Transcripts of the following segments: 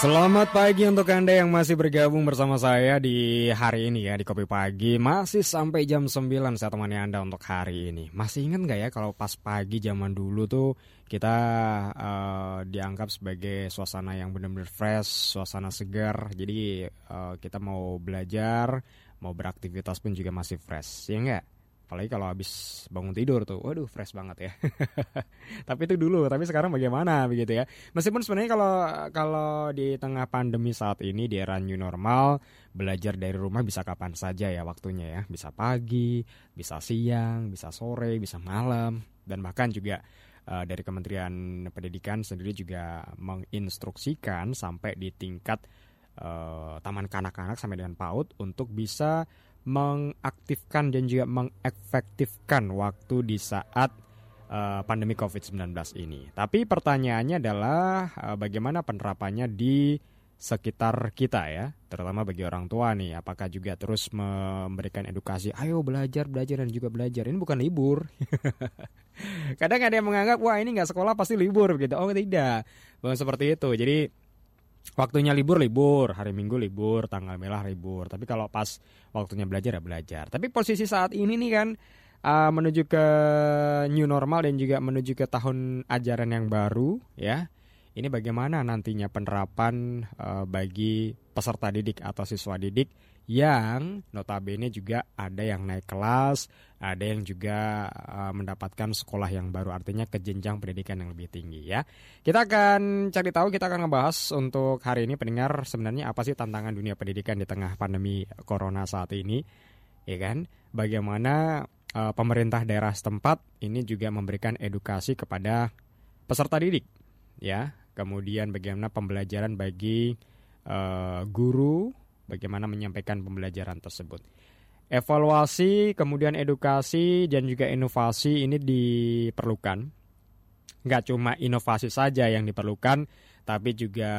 Selamat pagi untuk Anda yang masih bergabung bersama saya di hari ini ya di Kopi Pagi. Masih sampai jam 9 saya temani Anda untuk hari ini. Masih ingat nggak ya kalau pas pagi zaman dulu tuh kita uh, dianggap sebagai suasana yang benar-benar fresh, suasana segar. Jadi uh, kita mau belajar, mau beraktivitas pun juga masih fresh, ya enggak? Apalagi kalau habis bangun tidur tuh waduh fresh banget ya. Tapi itu dulu tapi sekarang bagaimana begitu ya. Meskipun sebenarnya kalau kalau di tengah pandemi saat ini di era new normal belajar dari rumah bisa kapan saja ya waktunya ya. Bisa pagi bisa siang bisa sore bisa malam. Dan bahkan juga uh, dari Kementerian Pendidikan sendiri juga menginstruksikan sampai di tingkat uh, taman kanak-kanak sampai dengan PAUD untuk bisa mengaktifkan dan juga mengefektifkan waktu di saat uh, pandemi COVID-19 ini. Tapi pertanyaannya adalah uh, bagaimana penerapannya di sekitar kita ya, terutama bagi orang tua nih, apakah juga terus memberikan edukasi, ayo belajar, belajar dan juga belajar. Ini bukan libur. Kadang ada yang menganggap wah ini nggak sekolah pasti libur gitu. Oh tidak, bukan seperti itu. Jadi waktunya libur libur, hari Minggu libur, tanggal merah libur. Tapi kalau pas waktunya belajar ya belajar. Tapi posisi saat ini nih kan uh, menuju ke new normal dan juga menuju ke tahun ajaran yang baru ya. Ini bagaimana nantinya penerapan uh, bagi peserta didik atau siswa didik yang notabene juga ada yang naik kelas, ada yang juga uh, mendapatkan sekolah yang baru artinya ke jenjang pendidikan yang lebih tinggi ya. Kita akan cari tahu, kita akan ngebahas untuk hari ini pendengar sebenarnya apa sih tantangan dunia pendidikan di tengah pandemi corona saat ini, ya kan? Bagaimana uh, pemerintah daerah setempat ini juga memberikan edukasi kepada peserta didik, ya. Kemudian bagaimana pembelajaran bagi uh, guru bagaimana menyampaikan pembelajaran tersebut. Evaluasi, kemudian edukasi, dan juga inovasi ini diperlukan. Nggak cuma inovasi saja yang diperlukan, tapi juga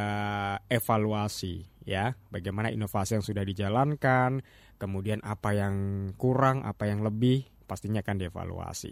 evaluasi ya. Bagaimana inovasi yang sudah dijalankan, kemudian apa yang kurang, apa yang lebih, pastinya akan dievaluasi.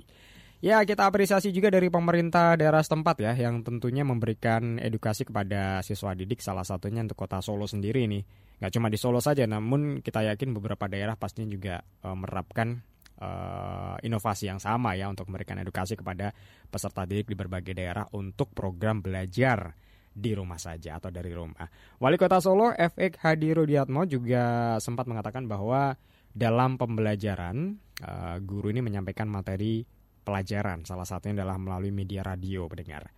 Ya, kita apresiasi juga dari pemerintah daerah setempat ya yang tentunya memberikan edukasi kepada siswa didik salah satunya untuk kota Solo sendiri nih. Gak cuma di Solo saja, namun kita yakin beberapa daerah pastinya juga uh, menerapkan uh, inovasi yang sama ya untuk memberikan edukasi kepada peserta didik di berbagai daerah untuk program belajar di rumah saja atau dari rumah. Wali Kota Solo FX Hadi Rudiatmo juga sempat mengatakan bahwa dalam pembelajaran uh, guru ini menyampaikan materi pelajaran. Salah satunya adalah melalui media radio pendengar.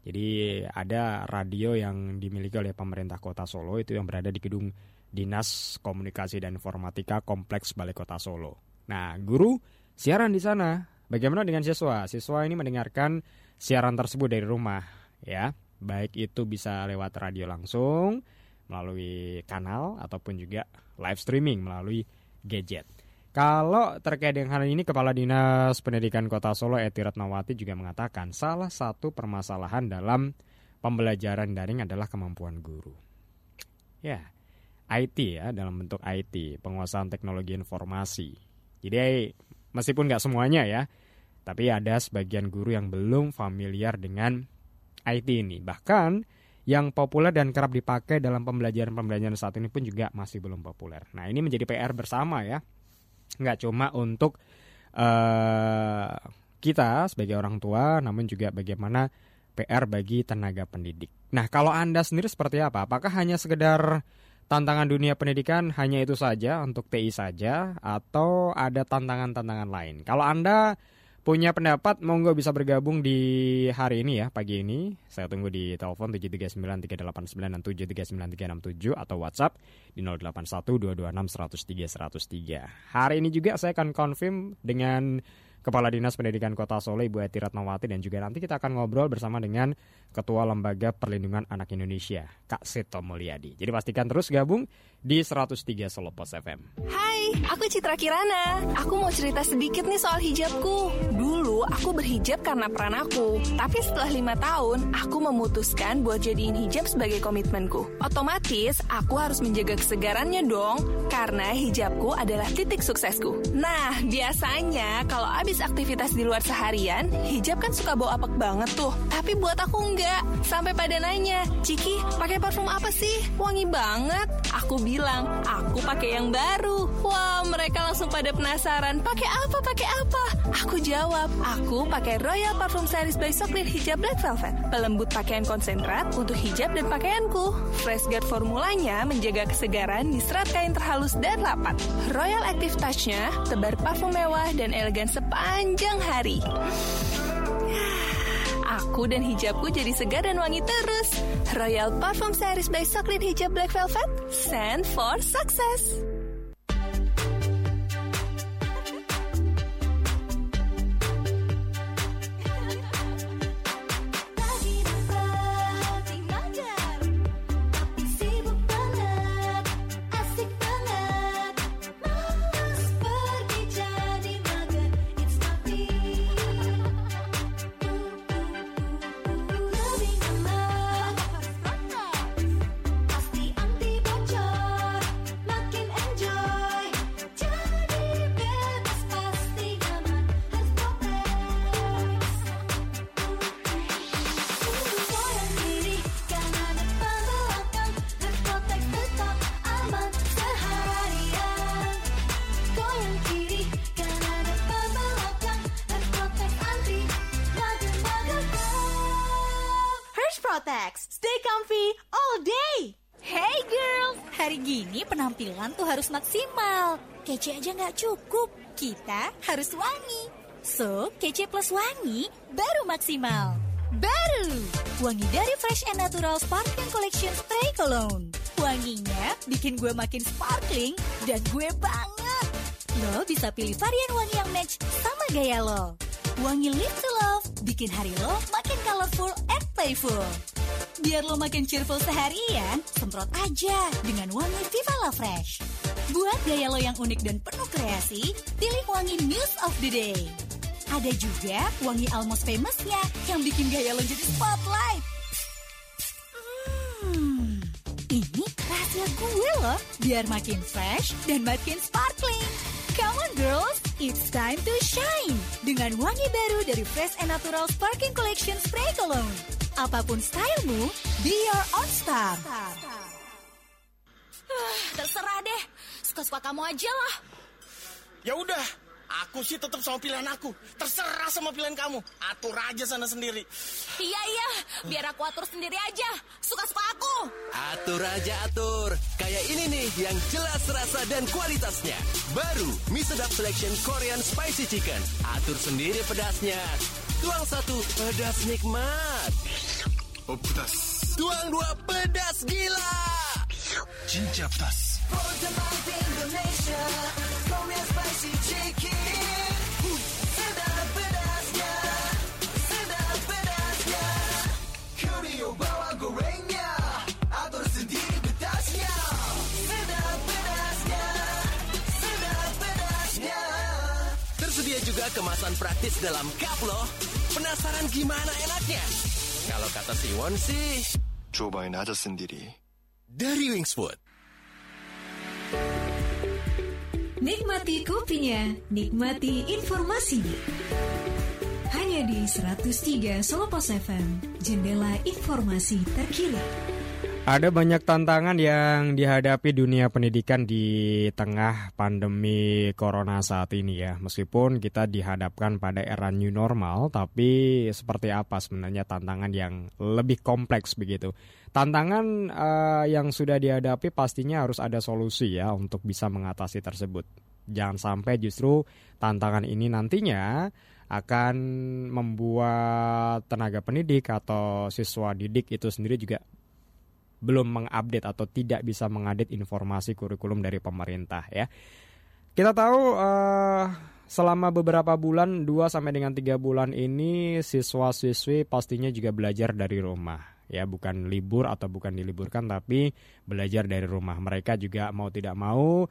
Jadi ada radio yang dimiliki oleh pemerintah kota Solo itu yang berada di gedung Dinas Komunikasi dan Informatika Kompleks Balai Kota Solo. Nah, guru siaran di sana. Bagaimana dengan siswa? Siswa ini mendengarkan siaran tersebut dari rumah, ya. Baik itu bisa lewat radio langsung, melalui kanal ataupun juga live streaming melalui gadget. Kalau terkait dengan hal ini, Kepala Dinas Pendidikan Kota Solo Eti Ratnawati juga mengatakan salah satu permasalahan dalam pembelajaran daring adalah kemampuan guru. Ya, IT ya, dalam bentuk IT, penguasaan teknologi informasi. Jadi meskipun nggak semuanya ya, tapi ada sebagian guru yang belum familiar dengan IT ini. Bahkan yang populer dan kerap dipakai dalam pembelajaran-pembelajaran saat ini pun juga masih belum populer. Nah ini menjadi PR bersama ya nggak cuma untuk uh, kita sebagai orang tua, namun juga bagaimana PR bagi tenaga pendidik. Nah, kalau Anda sendiri seperti apa? Apakah hanya sekedar tantangan dunia pendidikan hanya itu saja untuk TI saja atau ada tantangan-tantangan lain? Kalau Anda punya pendapat monggo bisa bergabung di hari ini ya pagi ini. Saya tunggu di telepon 7393889 dan 73937 atau WhatsApp di 081226103103 hari ini juga saya akan confirm dengan Kepala Dinas Pendidikan Kota Solo Ibu Eti Ratnawati dan juga nanti kita akan ngobrol bersama dengan Ketua Lembaga Perlindungan Anak Indonesia Kak Seto Mulyadi. Jadi pastikan terus gabung di 103 Solo Pos FM. Hai, aku Citra Kirana. Aku mau cerita sedikit nih soal hijabku. Dulu aku berhijab karena peran aku, tapi setelah lima tahun aku memutuskan buat jadiin hijab sebagai komitmenku. Otomatis aku harus menjaga kesegarannya dong, karena hijabku adalah titik suksesku. Nah, biasanya kalau abis aktivitas di luar seharian, hijab kan suka bau apek banget tuh. Tapi buat aku enggak. Sampai pada nanya, Ciki, pakai parfum apa sih? Wangi banget. Aku bilang, aku pakai yang baru. Wah, mereka langsung pada penasaran, pakai apa, pakai apa? Aku jawab, aku pakai Royal Parfum Series by Socklin Hijab Black Velvet. Pelembut pakaian konsentrat untuk hijab dan pakaianku. Fresh Guard formulanya menjaga kesegaran di serat kain terhalus dan rapat. Royal Active Touch-nya tebar parfum mewah dan elegan sepanjang hari. Aku dan hijabku jadi segar dan wangi terus. Royal Parfum Series by Socklin Hijab Black Velvet. Send for success. Penampilan tuh harus maksimal. Kece aja nggak cukup, kita harus wangi. So, kece plus wangi baru maksimal. Baru! Wangi dari Fresh and Natural Sparkling Collection Spray Cologne. Wanginya bikin gue makin sparkling dan gue banget. Lo bisa pilih varian wangi yang match sama gaya lo. Wangi Live to Love bikin hari lo makin colorful and playful. Biar lo makin cheerful seharian, semprot aja dengan wangi Viva La Fresh. Buat gaya lo yang unik dan penuh kreasi, pilih wangi Muse of the Day. Ada juga wangi Almost Famousnya yang bikin gaya lo jadi spotlight. Hmm, ini rahasia gue loh, biar makin fresh dan makin sparkling. Come on girls, it's time to shine dengan wangi baru dari Fresh and Natural Sparkling Collection Spray Cologne. Apa pun stylemu, be your own star. Uh, terserah deh, suka-suka kamu aja lah. Ya udah, aku sih tetap sama pilihan aku. Terserah sama pilihan kamu. Atur aja sana sendiri. Iya iya, biar aku atur sendiri aja. Suka-suka aku. Atur aja atur. Kayak ini nih yang jelas rasa dan kualitasnya. Baru mie sedap selection Korean spicy chicken. Atur sendiri pedasnya. Tuang satu, pedas nikmat. Oh, pedas. Tuang dua, pedas gila. Cinca pedas. Indonesia, kemasan praktis dalam cup loh. Penasaran gimana enaknya? Kalau kata Siwon sih, cobain aja sendiri. Dari Wingsfood. Nikmati kopinya, nikmati informasinya. Hanya di 103 Solo Pos FM, jendela informasi terkini. Ada banyak tantangan yang dihadapi dunia pendidikan di tengah pandemi corona saat ini ya. Meskipun kita dihadapkan pada era new normal, tapi seperti apa sebenarnya tantangan yang lebih kompleks begitu. Tantangan uh, yang sudah dihadapi pastinya harus ada solusi ya untuk bisa mengatasi tersebut. Jangan sampai justru tantangan ini nantinya akan membuat tenaga pendidik atau siswa didik itu sendiri juga belum mengupdate atau tidak bisa mengupdate informasi kurikulum dari pemerintah ya. Kita tahu uh, selama beberapa bulan 2 sampai dengan 3 bulan ini siswa-siswi pastinya juga belajar dari rumah ya bukan libur atau bukan diliburkan tapi belajar dari rumah. Mereka juga mau tidak mau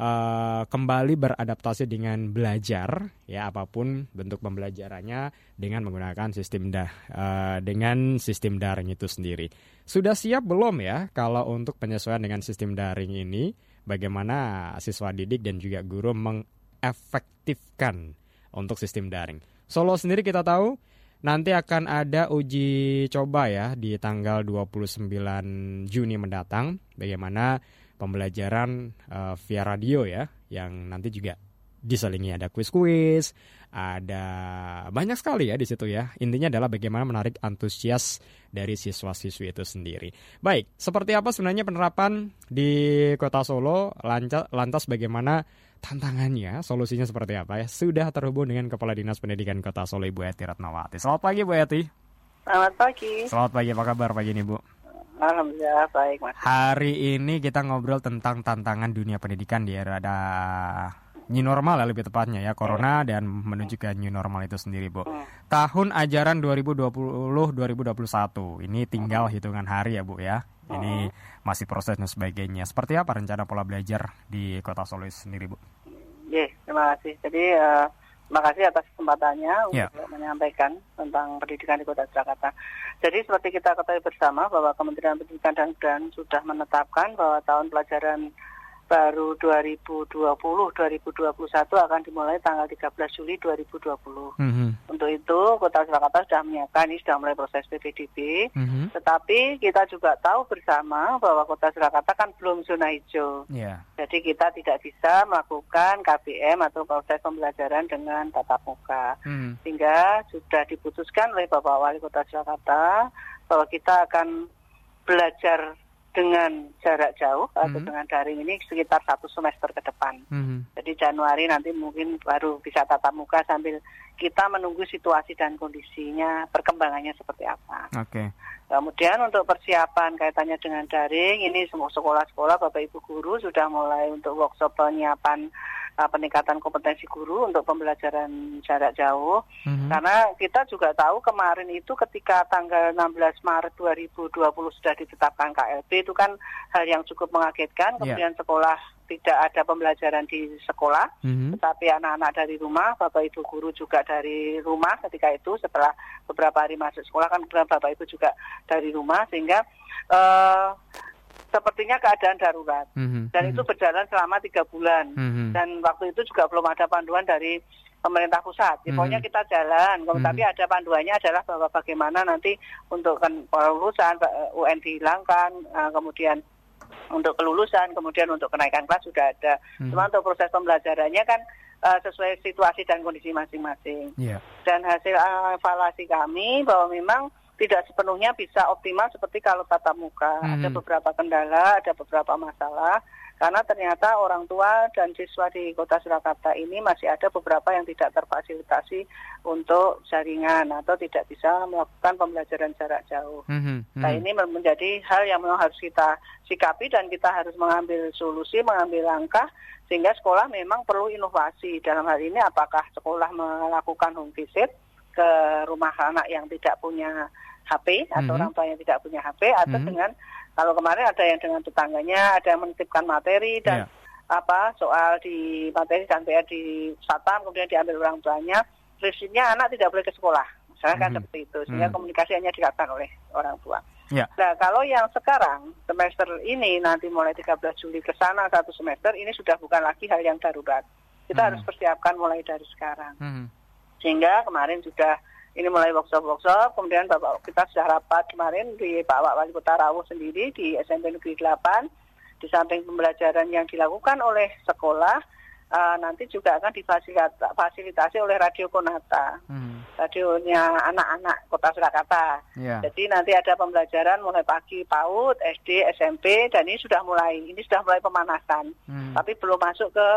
eh, kembali beradaptasi dengan belajar ya apa pun bentuk pembelajarannya dengan menggunakan sistem dah eh, dengan sistem daring itu sendiri. Sudah siap belum ya kalau untuk penyesuaian dengan sistem daring ini? Bagaimana siswa didik dan juga guru mengefektifkan untuk sistem daring? Solo sendiri kita tahu nanti akan ada uji coba ya di tanggal 29 Juni mendatang bagaimana pembelajaran eh, via radio ya yang nanti juga diselingi ada kuis-kuis, ada banyak sekali ya di situ ya. Intinya adalah bagaimana menarik antusias dari siswa-siswi itu sendiri. Baik, seperti apa sebenarnya penerapan di Kota Solo? Lantas, lantas bagaimana tantangannya? Solusinya seperti apa ya? Sudah terhubung dengan Kepala Dinas Pendidikan Kota Solo Ibu Eti Ratnawati. Selamat pagi Bu Eti. Selamat pagi. Selamat pagi, apa kabar pagi ini Bu? Alhamdulillah baik mas. Hari ini kita ngobrol tentang tantangan dunia pendidikan di era ada new normal ya lebih tepatnya ya corona dan menuju ke new normal itu sendiri Bu. Tahun ajaran 2020-2021 ini tinggal hitungan hari ya Bu ya. Ini masih proses dan sebagainya. Seperti apa rencana pola belajar di Kota Solo sendiri Bu? Ye, terima kasih. Jadi eh, terima kasih atas kesempatannya Ya. untuk menyampaikan tentang pendidikan di Kota Jakarta. Jadi seperti kita ketahui bersama bahwa Kementerian Pendidikan dan Kebudayaan sudah menetapkan bahwa tahun pelajaran baru 2020-2021 akan dimulai tanggal 13 Juli 2020. Mhm. Untuk itu Kota Jakarta sudah menyiapkan ini sudah mulai proses PPDB. Mhm. Tetapi kita juga tahu bersama bahwa Kota Surakarta kan belum zona hijau. Ya. Jadi kita tidak bisa melakukan KBM atau proses pembelajaran dengan tatap muka. Mhm. Sehingga sudah diputuskan oleh Bapak Wali Kota Surakarta bahwa kita akan belajar dengan jarak jauh atau Mhm. dengan daring ini sekitar satu semester ke depan. Mhm. Jadi Januari nanti mungkin baru bisa tatap muka sambil kita menunggu situasi dan kondisinya perkembangannya seperti apa. Oke. Kemudian untuk persiapan kaitannya dengan daring, ini semua sekolah-sekolah Bapak Ibu guru sudah mulai untuk workshop penyiapan uh, peningkatan kompetensi guru untuk pembelajaran jarak jauh. Mhm. Karena kita juga tahu kemarin itu ketika tanggal 16 Maret 2020 sudah ditetapkan KLB itu kan hal yang cukup mengagetkan. Iya. Kemudian sekolah tidak ada pembelajaran di sekolah Mhm. tetapi anak-anak dari rumah, bapak ibu guru juga dari rumah ketika itu setelah beberapa hari masuk sekolah kan kemudian bapak ibu juga dari rumah sehingga eh, sepertinya keadaan darurat Mhm. dan Mhm. itu berjalan selama tiga bulan Mhm. dan waktu itu juga belum ada panduan dari pemerintah pusat. Ya, Mhm. Pokoknya kita jalan, Mhm. tapi ada panduannya adalah bahwa bagaimana nanti untuk kan kelulusan eh, UN dihilangkan, eh, kemudian untuk kelulusan, kemudian untuk kenaikan kelas sudah ada. Mhm. Cuma untuk proses pembelajarannya kan eh, sesuai situasi dan kondisi masing-masing. Ya. Dan hasil eh, evaluasi kami bahwa memang tidak sepenuhnya bisa optimal seperti kalau tatap muka. Mhm. Ada beberapa kendala, ada beberapa masalah. Karena ternyata orang tua dan siswa di Kota Surakarta ini masih ada beberapa yang tidak terfasilitasi untuk jaringan atau tidak bisa melakukan pembelajaran jarak jauh. Mhm. Nah Mhm. ini menjadi hal yang memang harus kita sikapi dan kita harus mengambil solusi, mengambil langkah sehingga sekolah memang perlu inovasi. Dalam hal ini apakah sekolah melakukan home visit ke rumah anak yang tidak punya HP atau Mhm. orang tua yang tidak punya HP atau Mhm. dengan kalau kemarin ada yang dengan tetangganya, ada yang menitipkan materi dan Ya. apa soal di materi dan PR di satam kemudian diambil orang tuanya, prinsipnya anak tidak boleh ke sekolah. Misalnya kan Mhm. seperti itu sehingga Mhm. komunikasi hanya dilakukan oleh orang tua. Ya. Nah, kalau yang sekarang semester ini nanti mulai 13 Juli ke sana satu semester ini sudah bukan lagi hal yang darurat. Kita Hmm. harus persiapkan mulai dari sekarang. Mhm. Sehingga kemarin sudah ini mulai workshop-workshop, kemudian Bapak kita sudah rapat kemarin di Pak Wak Wali Kota Rawuh sendiri di SMP Negeri 8 di samping pembelajaran yang dilakukan oleh sekolah eh, nanti juga akan difasilitasi oleh Radio Konata Mhm. radionya anak-anak Kota Surakarta. Ya. Jadi nanti ada pembelajaran mulai pagi PAUD, SD, SMP dan ini sudah mulai ini sudah mulai pemanasan. Mhm. Tapi belum masuk ke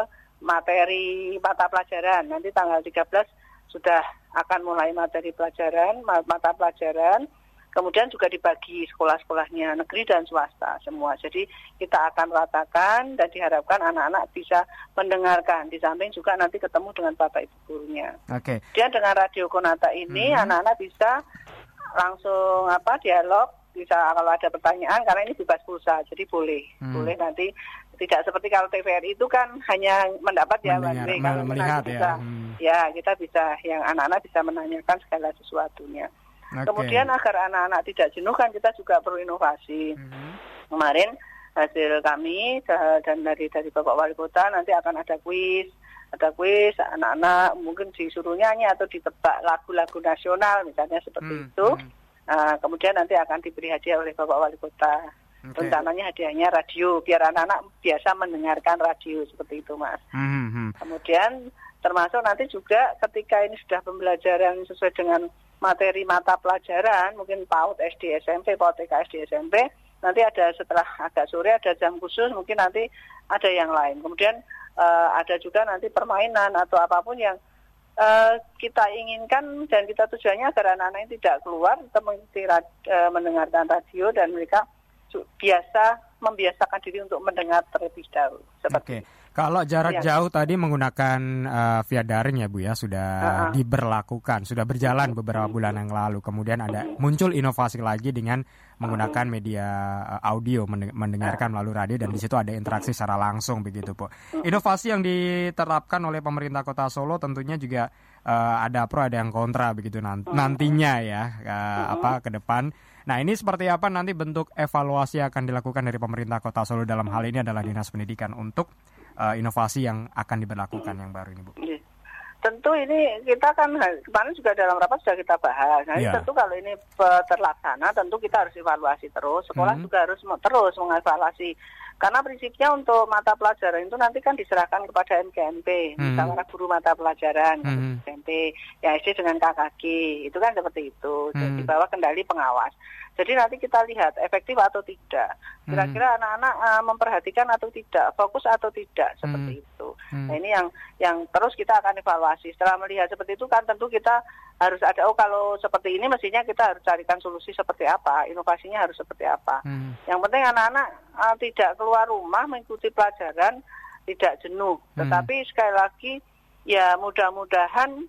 materi mata pelajaran. Nanti tanggal 13 sudah akan mulai materi pelajaran, ma- mata pelajaran. Kemudian juga dibagi sekolah-sekolahnya negeri dan swasta semua. Jadi kita akan ratakan dan diharapkan anak-anak bisa mendengarkan. Di samping juga nanti ketemu dengan bapak ibu gurunya. Oke. Kemudian dengan radio Konata ini Mhm. anak-anak bisa langsung apa dialog bisa kalau ada pertanyaan karena ini bebas pulsa jadi boleh Hmm. boleh nanti tidak seperti kalau TVRI itu kan hanya mendapat ya Mendengar- one Kalau kita melihat ya. bisa, Hmm. ya kita bisa yang anak-anak bisa menanyakan segala sesuatunya Oke. kemudian agar anak-anak tidak jenuh kan kita juga perlu inovasi Hmm. kemarin hasil kami dan dari dari bapak wali kota nanti akan ada kuis ada kuis anak-anak mungkin disuruh nyanyi atau ditebak lagu-lagu nasional misalnya seperti Hmm, itu hmm. Nah, kemudian nanti akan diberi hadiah oleh bapak wali kota Oke. rencananya hadiahnya radio biar anak-anak biasa mendengarkan radio seperti itu mas Hmm, hmm. Kemudian termasuk nanti juga ketika ini sudah pembelajaran sesuai dengan materi mata pelajaran, mungkin PAUD SD SMP, PAUD TK SD SMP, nanti ada setelah agak sore ada jam khusus, mungkin nanti ada yang lain. Kemudian eh, ada juga nanti permainan atau apa pun yang eh, kita inginkan dan kita tujuannya agar anak-anak ini tidak keluar, tetap eh, mendengarkan radio dan mereka biasa membiasakan diri untuk mendengar terlebih dahulu. Oke. Kalau jarak Iya. jauh tadi menggunakan eh, via daring ya Bu ya sudah Ha-ha. diberlakukan, sudah berjalan beberapa bulan yang lalu. Kemudian ada muncul inovasi lagi dengan menggunakan media eh, audio mende- mendengarkan melalui radio dan di situ ada interaksi secara langsung begitu Bu. Inovasi yang diterapkan oleh pemerintah Kota Solo tentunya juga eh, ada pro ada yang kontra begitu nan- nantinya ya eh, apa ke depan. Nah ini seperti apa nanti bentuk evaluasi yang akan dilakukan dari pemerintah Kota Solo dalam hal ini adalah Dinas Pendidikan untuk eh, inovasi yang akan diberlakukan yang baru ini Bu. Iya. Tentu ini kita kan kemarin juga dalam rapat sudah kita bahas. Nah, Iya. tentu kalau ini eh, terlaksana, tentu kita harus evaluasi terus. Sekolah Hmm. juga harus terus mengevaluasi. Karena prinsipnya untuk mata pelajaran itu nanti kan diserahkan kepada MKMP, Hmm. misalnya guru mata pelajaran Hmm. MKMP, ya SD dengan KKG, itu kan seperti itu. Jadi Hmm. di bawah kendali pengawas. Jadi nanti kita lihat efektif atau tidak. Kira-kira anak-anak eh, memperhatikan atau tidak, fokus atau tidak, seperti itu. Hmm. Nah ini yang yang terus kita akan evaluasi. Setelah melihat seperti itu kan tentu kita harus ada oh kalau seperti ini mestinya kita harus carikan solusi seperti apa, inovasinya harus seperti apa. Hmm. Yang penting anak-anak uh, tidak keluar rumah mengikuti pelajaran tidak jenuh. Hmm. Tetapi sekali lagi ya mudah-mudahan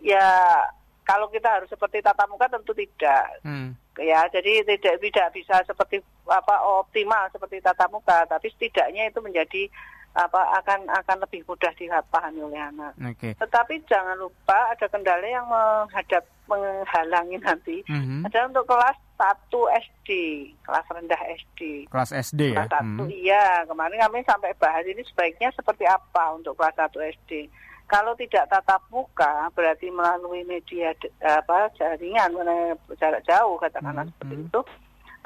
ya kalau kita harus seperti tatap muka tentu tidak Hmm. Ya jadi tidak tidak bisa seperti apa optimal seperti tatap muka tapi setidaknya itu menjadi apa akan akan lebih mudah dipahami oleh anak. Oke. Tetapi jangan lupa ada kendala yang menghadap menghalangi nanti. Mhm. Ada untuk kelas 1 SD, kelas rendah SD. Kelas SD ya. Kelas 1 Hmm. iya, kemarin kami sampai bahas ini sebaiknya seperti apa untuk kelas 1 SD. Kalau tidak tatap muka berarti melalui media apa jaringan jarak jauh katakanlah Hmm, seperti hmm. itu.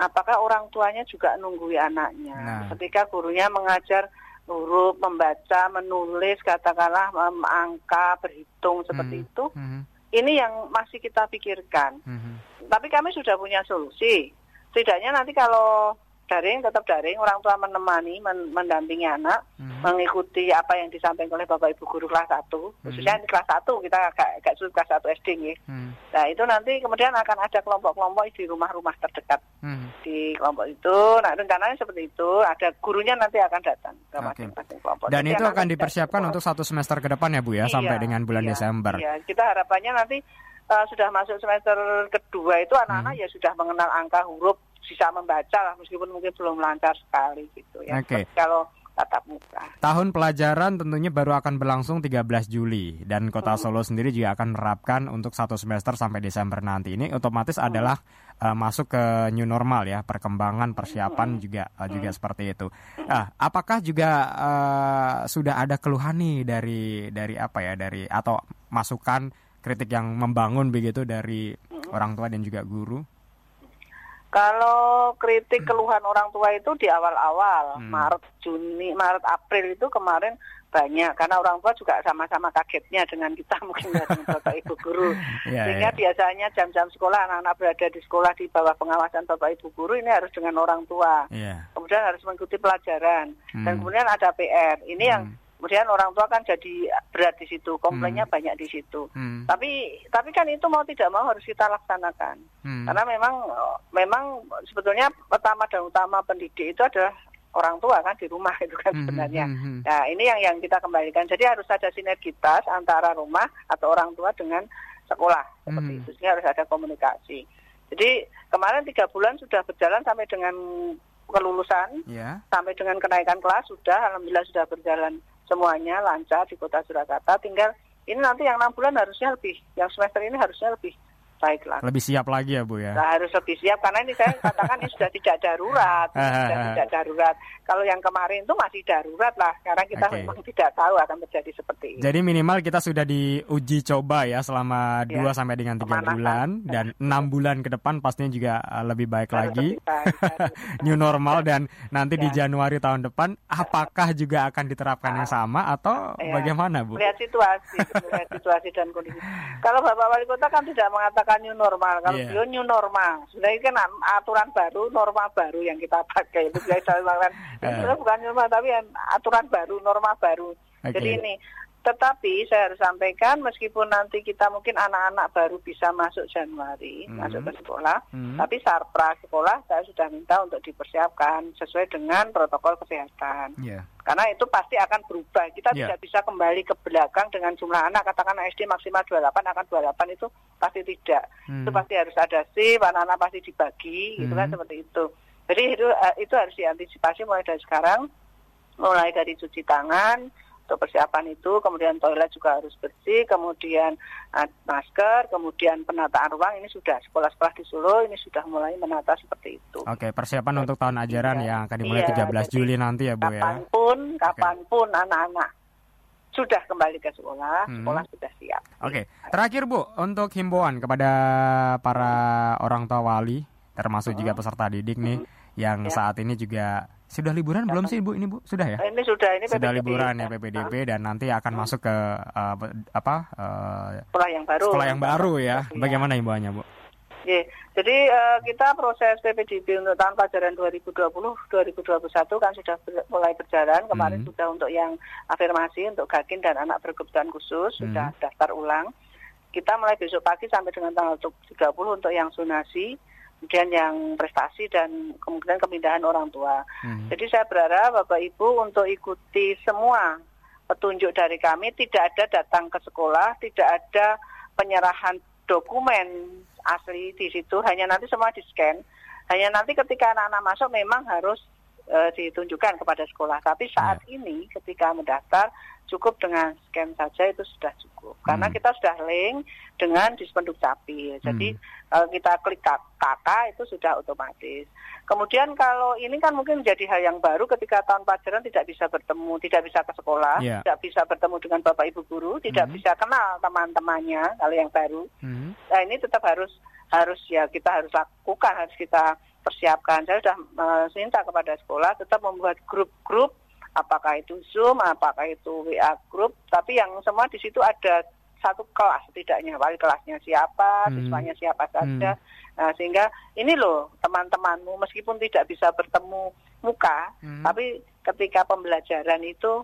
Apakah orang tuanya juga nunggui anaknya? Nah. Ketika gurunya mengajar huruf, membaca, menulis, katakanlah angka, berhitung seperti Hmm. itu, Mhm. ini yang masih kita pikirkan. Mhm. Tapi kami sudah punya solusi. Setidaknya nanti kalau daring tetap daring, orang tua menemani, men- mendampingi anak, Mhm. mengikuti apa yang disampaikan oleh Bapak Ibu guru kelas 1. Khususnya di kelas 1 kita agak, agak sulit kelas 1 SD nih. Hmm. Nah, itu nanti kemudian akan ada kelompok-kelompok di rumah-rumah terdekat Hmm. di kelompok itu. Nah, rencananya seperti itu. Ada gurunya nanti akan datang ke masing-masing kelompok. Dan Jadi itu akan dipersiapkan untuk satu semester ke depan ya Bu ya Iya, sampai dengan bulan iya, Desember. Iya, kita harapannya nanti uh, sudah masuk semester kedua itu anak-anak Hmm. ya sudah mengenal angka huruf, bisa membaca lah meskipun mungkin belum lancar sekali gitu ya. Oke. Seperti Kalau tatap muka. Tahun pelajaran tentunya baru akan berlangsung 13 Juli dan Kota Hmm. Solo sendiri juga akan menerapkan untuk satu semester sampai Desember nanti. Ini otomatis Hmm. adalah uh, masuk ke new normal ya, perkembangan persiapan Hmm. juga uh, juga seperti itu. Ah, apakah juga uh, sudah ada keluhan nih dari dari apa ya dari atau masukan kritik yang membangun begitu dari Hmm. orang tua dan juga guru? Kalau kritik keluhan orang tua itu di awal-awal, Hmm. Maret, Juni, Maret, April itu kemarin banyak karena orang tua juga sama-sama kagetnya dengan kita mungkin ya, dengan Bapak Ibu guru. Iya, Sehingga iya. biasanya jam-jam sekolah anak-anak berada di sekolah di bawah pengawasan Bapak Ibu guru ini harus dengan orang tua. Iya. Kemudian harus mengikuti pelajaran dan Hmm. kemudian ada PR. Ini yang Hmm. Kemudian orang tua kan jadi berat di situ, komplainnya banyak di situ. Hmm. Tapi tapi kan itu mau tidak mau harus kita laksanakan. Hmm. Karena memang memang sebetulnya pertama dan utama pendidik itu adalah orang tua kan di rumah itu kan Hmm, sebenarnya. hmm, hmm. Nah ini yang yang kita kembalikan. Jadi harus ada sinergitas antara rumah atau orang tua dengan sekolah seperti Hmm. itu. Sehingga harus ada komunikasi. Jadi kemarin tiga bulan sudah berjalan sampai dengan kelulusan, Ya. sampai dengan kenaikan kelas sudah, alhamdulillah sudah berjalan semuanya lancar di kota Surakarta. Tinggal ini nanti yang enam bulan harusnya lebih, yang semester ini harusnya lebih baik lah. Lebih siap lagi ya Bu ya. Nah, harus lebih siap karena ini saya katakan ini sudah tidak darurat, sudah tidak darurat. Kalau yang kemarin itu masih darurat lah, karena kita Oke. memang tidak tahu akan terjadi seperti ini. Jadi minimal kita sudah diuji coba ya selama Ya, 2 sampai dengan 3 pemanasan. bulan dan enam bulan ke depan pastinya juga uh, lebih baik Harus lagi. lebih baik. New normal dan nanti di Ya. Januari tahun depan apakah juga akan diterapkan yang sama atau Ya. bagaimana Bu? Melihat situasi, melihat situasi dan kondisi. Kalau Bapak Wali Kota kan tidak mengatakan new normal, kalau Iya. beliau new normal. Sebenarnya kan aturan baru, norma baru yang kita pakai. Itu Eh. sebenarnya bukan norma tapi aturan baru, norma baru. Oke. Jadi ini, tetapi saya harus sampaikan meskipun nanti kita mungkin anak-anak baru bisa masuk Januari, Hmm. masuk ke sekolah, Hmm. tapi sarpra sekolah saya sudah minta untuk dipersiapkan sesuai dengan protokol kesehatan. Iya. Karena itu pasti akan berubah. Kita Ya. tidak bisa kembali ke belakang dengan jumlah anak. Katakan SD maksimal 28, akan 28 itu pasti tidak. Hmm. Itu pasti harus ada shift, anak-anak pasti dibagi, gitu kan Hmm. seperti itu. Jadi itu eh, itu harus diantisipasi mulai dari sekarang, mulai dari cuci tangan, untuk persiapan itu, kemudian toilet juga harus bersih, kemudian eh, masker, kemudian penataan ruang ini sudah sekolah-sekolah di Solo ini sudah mulai menata seperti itu. Oke, persiapan untuk tahun ajaran Iya. yang akan dimulai Iya, 13 jadi Juli nanti ya Bu ya. Kapan pun, kapan pun anak-anak sudah kembali ke sekolah, Hmm. sekolah sudah siap. Oke, terakhir Bu, untuk himbauan kepada para orang tua wali, termasuk juga peserta didik nih, yang Ya. saat ini juga sudah liburan belum sih Bu? Ini Bu, sudah ya? Eh, Ini sudah ini Sudah PPDB, liburan ya ya. PPDB dan nanti akan masuk ke uh, apa uh, Sekolah yang baru. sekolah yang baru ya. Iya. Bagaimana himbauannya Bu? Ye, Jadi eh, kita proses PPDB untuk tahun pelajaran 2020-2021 kan sudah ber- mulai berjalan. Kemarin Hmm. sudah untuk yang afirmasi untuk Gakin dan anak berkebutuhan khusus Hmm. sudah daftar ulang. Kita mulai besok pagi sampai dengan tanggal 30 untuk yang zonasi, kemudian yang prestasi dan kemungkinan pemindahan orang tua. Hmm. Jadi saya berharap Bapak Ibu untuk ikuti semua petunjuk dari kami, tidak ada datang ke sekolah, tidak ada penyerahan dokumen asli di situ, hanya nanti semua di scan. Hanya nanti ketika anak-anak masuk memang harus eh, ditunjukkan kepada sekolah. Tapi saat ini ketika mendaftar cukup dengan scan saja itu sudah cukup. Karena Hmm. kita sudah link dengan Dispenduk Capil. Jadi kalau kita klik kakak itu sudah otomatis. Kemudian kalau ini kan mungkin menjadi hal yang baru ketika tahun pelajaran tidak bisa bertemu, tidak bisa ke sekolah, Iya. tidak bisa bertemu dengan bapak ibu guru, tidak Mhm. bisa kenal teman-temannya kalau yang baru. Hmm. Nah ini tetap harus harus ya kita harus lakukan, harus kita persiapkan. Saya sudah eh, minta kepada sekolah tetap membuat grup-grup, apakah itu Zoom, apakah itu WA grup, tapi yang semua di situ ada satu kelas setidaknya, wali kelasnya siapa, Hmm. siswanya siapa saja. Nah, sehingga ini loh teman-temanmu meskipun tidak bisa bertemu muka, Hmm. tapi ketika pembelajaran itu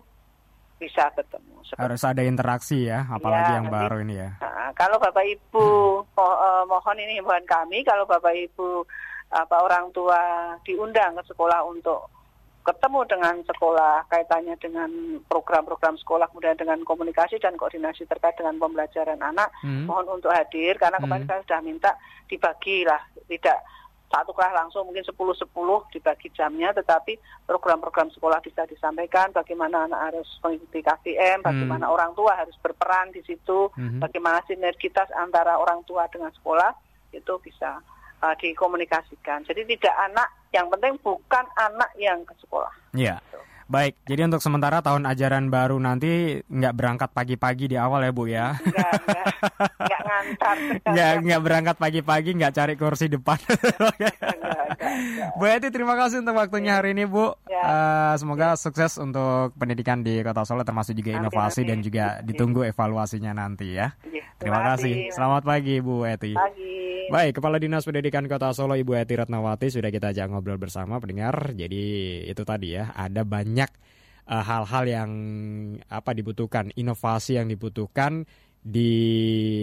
bisa bertemu. Seperti Harus ada interaksi ya, apalagi Iya, yang nanti- baru ini ya. Nah, kalau Bapak Ibu mo- eh, mohon ini himbauan kami kalau Bapak Ibu apa orang tua diundang ke sekolah untuk ketemu dengan sekolah kaitannya dengan program-program sekolah kemudian dengan komunikasi dan koordinasi terkait dengan pembelajaran anak Hmm. mohon untuk hadir karena kemarin Hmm. saya sudah minta dibagi lah tidak satu kelas langsung mungkin 10-10 dibagi jamnya tetapi program-program sekolah bisa disampaikan bagaimana anak harus mengikuti KVM bagaimana orang tua harus berperan di situ Mhm. bagaimana sinergitas antara orang tua dengan sekolah itu bisa uh, dikomunikasikan. Jadi tidak anak yang penting bukan anak yang ke sekolah. Iya. Baik, jadi untuk sementara tahun ajaran baru nanti nggak berangkat pagi-pagi di awal ya Bu ya. enggak, enggak ngantar Nggak nggak berangkat pagi-pagi, nggak cari kursi depan. Bu Eti terima kasih untuk waktunya hari ini Bu. Ya. Eh, semoga sukses untuk pendidikan di Kota Solo termasuk juga inovasi amin. dan juga ditunggu evaluasinya nanti ya. Iya, Terima kasih. Selamat pagi Bu Eti. pagi Baik, Kepala Dinas Pendidikan Kota Solo Ibu Eti Ratnawati sudah kita ajak ngobrol bersama pendengar. Jadi itu tadi ya, ada banyak eh, hal-hal yang apa dibutuhkan, inovasi yang dibutuhkan di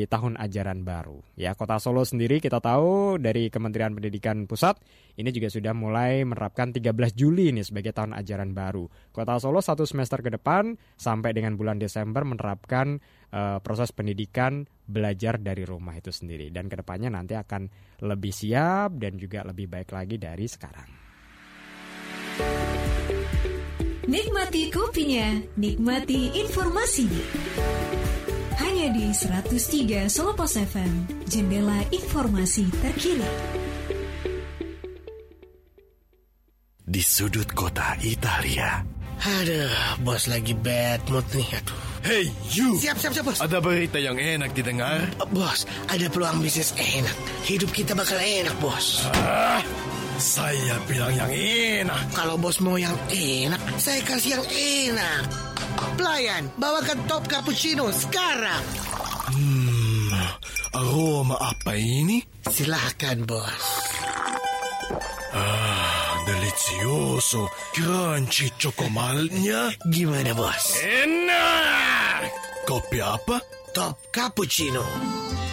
tahun ajaran baru. Ya, Kota Solo sendiri kita tahu dari Kementerian Pendidikan Pusat ini juga sudah mulai menerapkan 13 Juli ini sebagai tahun ajaran baru. Kota Solo satu semester ke depan sampai dengan bulan Desember menerapkan uh, proses pendidikan belajar dari rumah itu sendiri dan ke depannya nanti akan lebih siap dan juga lebih baik lagi dari sekarang. Nikmati kopinya, nikmati informasinya. Hanya di 103 Solo Pos FM, jendela informasi terkini. Di sudut kota Italia. Aduh, bos lagi bad mood nih. Aduh. Hey, you! Siap, siap, siap, bos. Ada berita yang enak didengar? Bos, ada peluang bisnis enak. Hidup kita bakal enak, bos. Ah, saya bilang yang enak. Kalau bos mau yang enak, saya kasih yang enak. Pelayan, bawakan top cappuccino sekarang. Hmm, aroma apa ini? Silahkan, bos. Ah, delicioso. Crunchy cokomalnya. Gimana, bos? Enak! Kopi apa? Top cappuccino.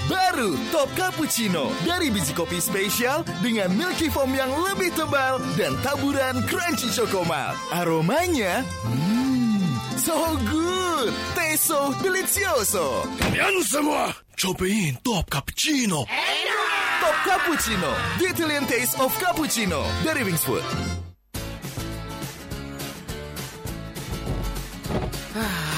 Baru Top Cappuccino dari biji kopi spesial dengan milky foam yang lebih tebal dan taburan crunchy cokomal. Aromanya, hmm, so good, taste so delicioso. Kalian semua, cobain Top Cappuccino. Top Cappuccino, the Italian taste of cappuccino dari Wings Food.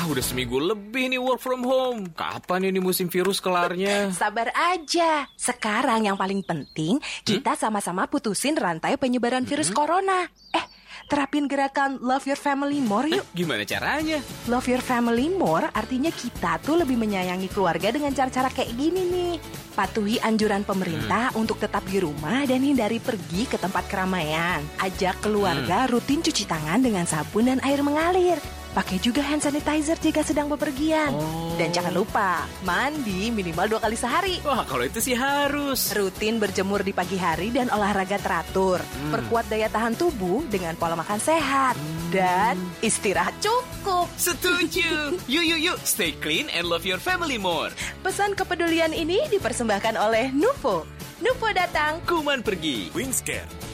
Ah, udah seminggu lebih nih work from home. Kapan ini musim virus kelarnya? Sabar aja. Sekarang yang paling penting, kita sama-sama putusin rantai penyebaran virus corona. Eh, terapin gerakan Love Your Family More yuk. Gimana caranya? Love Your Family More artinya kita tuh lebih menyayangi keluarga dengan cara-cara kayak gini nih. Patuhi anjuran pemerintah untuk tetap di rumah dan hindari pergi ke tempat keramaian. Ajak keluarga rutin cuci tangan dengan sabun dan air mengalir. Pakai juga hand sanitizer jika sedang bepergian. Dan jangan lupa, mandi minimal dua kali sehari. Wah, kalau itu sih harus. Rutin berjemur di pagi hari dan olahraga teratur. Perkuat daya tahan tubuh dengan pola makan sehat. Dan istirahat cukup. Setuju. Yuk, yuk, yuk. Stay clean and love your family more. Pesan kepedulian ini dipersembahkan oleh Nuvo. Nuvo datang, kuman pergi. Wingscare.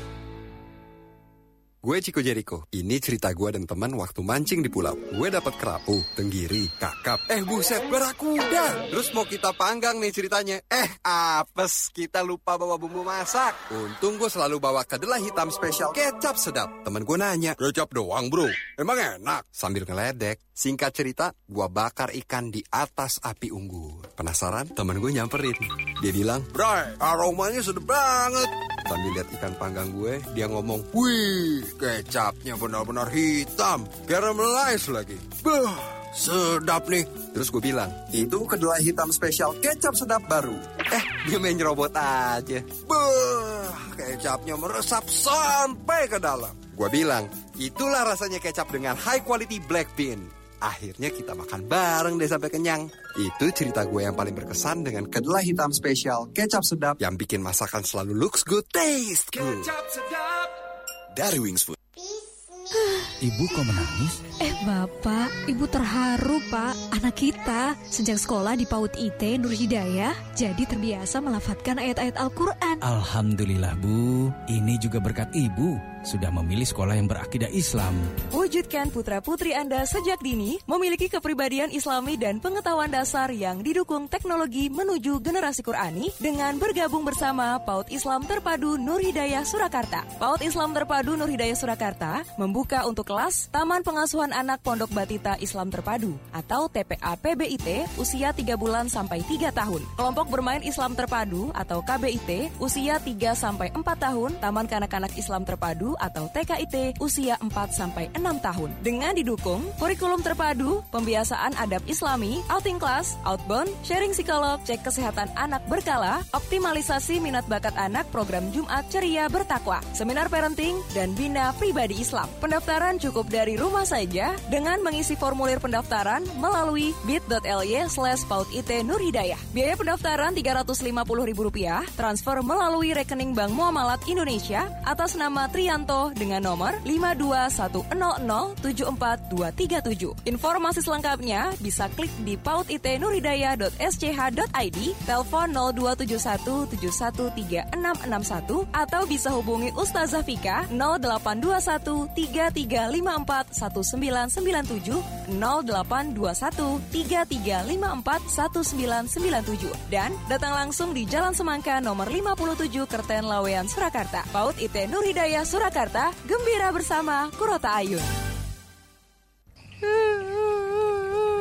Gue Ciko Jericho. Ini cerita gue dan teman waktu mancing di pulau. Gue dapat kerapu, tenggiri, kakap. Eh buset, berakuda. Terus mau kita panggang nih ceritanya. Eh apes, kita lupa bawa bumbu masak. Untung gue selalu bawa kedelai hitam spesial kecap sedap. Temen gue nanya, kecap doang bro? Emang enak? Sambil ngeledek. Singkat cerita, gue bakar ikan di atas api unggun. Penasaran? Temen gue nyamperin. Dia bilang, Bray, aromanya sedap banget. Sambil lihat ikan panggang gue, dia ngomong, Wih, kecapnya benar-benar hitam. Caramelize lagi. Bah, sedap nih. Terus gue bilang, itu kedelai hitam spesial kecap sedap baru. Eh, dia main nyerobot aja. Bah, kecapnya meresap sampai ke dalam. Gue bilang, itulah rasanya kecap dengan high quality black bean. Akhirnya kita makan bareng deh sampai kenyang. Itu cerita gue yang paling berkesan dengan kedelai hitam spesial kecap sedap yang bikin masakan selalu looks good, taste good. Dari Wings Food. Ibu kok menangis? Eh Bapak, Ibu terharu Pak. Anak kita sejak sekolah di PAUD IT Nur Hidayah jadi terbiasa melafatkan ayat-ayat Al-Quran. Alhamdulillah Bu, ini juga berkat Ibu sudah memilih sekolah yang berakidah Islam. Wujudkan putra-putri Anda sejak dini memiliki kepribadian islami dan pengetahuan dasar yang didukung teknologi menuju generasi Qurani dengan bergabung bersama PAUD Islam Terpadu Nur Hidayah Surakarta. PAUD Islam Terpadu Nur Hidayah Surakarta membuka untuk kelas Taman Pengasuhan Anak Pondok Batita Islam Terpadu atau TPA PBIT usia 3 bulan sampai 3 tahun. Kelompok bermain Islam Terpadu atau KBIT usia 3 sampai 4 tahun, Taman Kanak-kanak Islam Terpadu atau TKIT usia 4 sampai 6 tahun. Dengan didukung kurikulum terpadu, pembiasaan adab Islami, outing class, outbound, sharing psikolog, cek kesehatan anak berkala, optimalisasi minat bakat anak, program Jumat ceria bertakwa, seminar parenting dan bina pribadi Islam. Pendaftaran cukup dari rumah saja dengan mengisi formulir pendaftaran melalui bit.ly slash paudit Nur Hidayah. Biaya pendaftaran Rp350.000, transfer melalui rekening Bank Muamalat Indonesia atas nama Trian Susanto dengan nomor 52100742237. Informasi selengkapnya bisa klik di pautitnuridaya.sch.id, telepon 0271713661 atau bisa hubungi Ustazah Fika 082133541997 082133541997 dan datang langsung di Jalan Semangka nomor 57 Kerten Lawean Surakarta. Paut IT Nur Hidayah Surakarta, gembira bersama Kurota Ayun.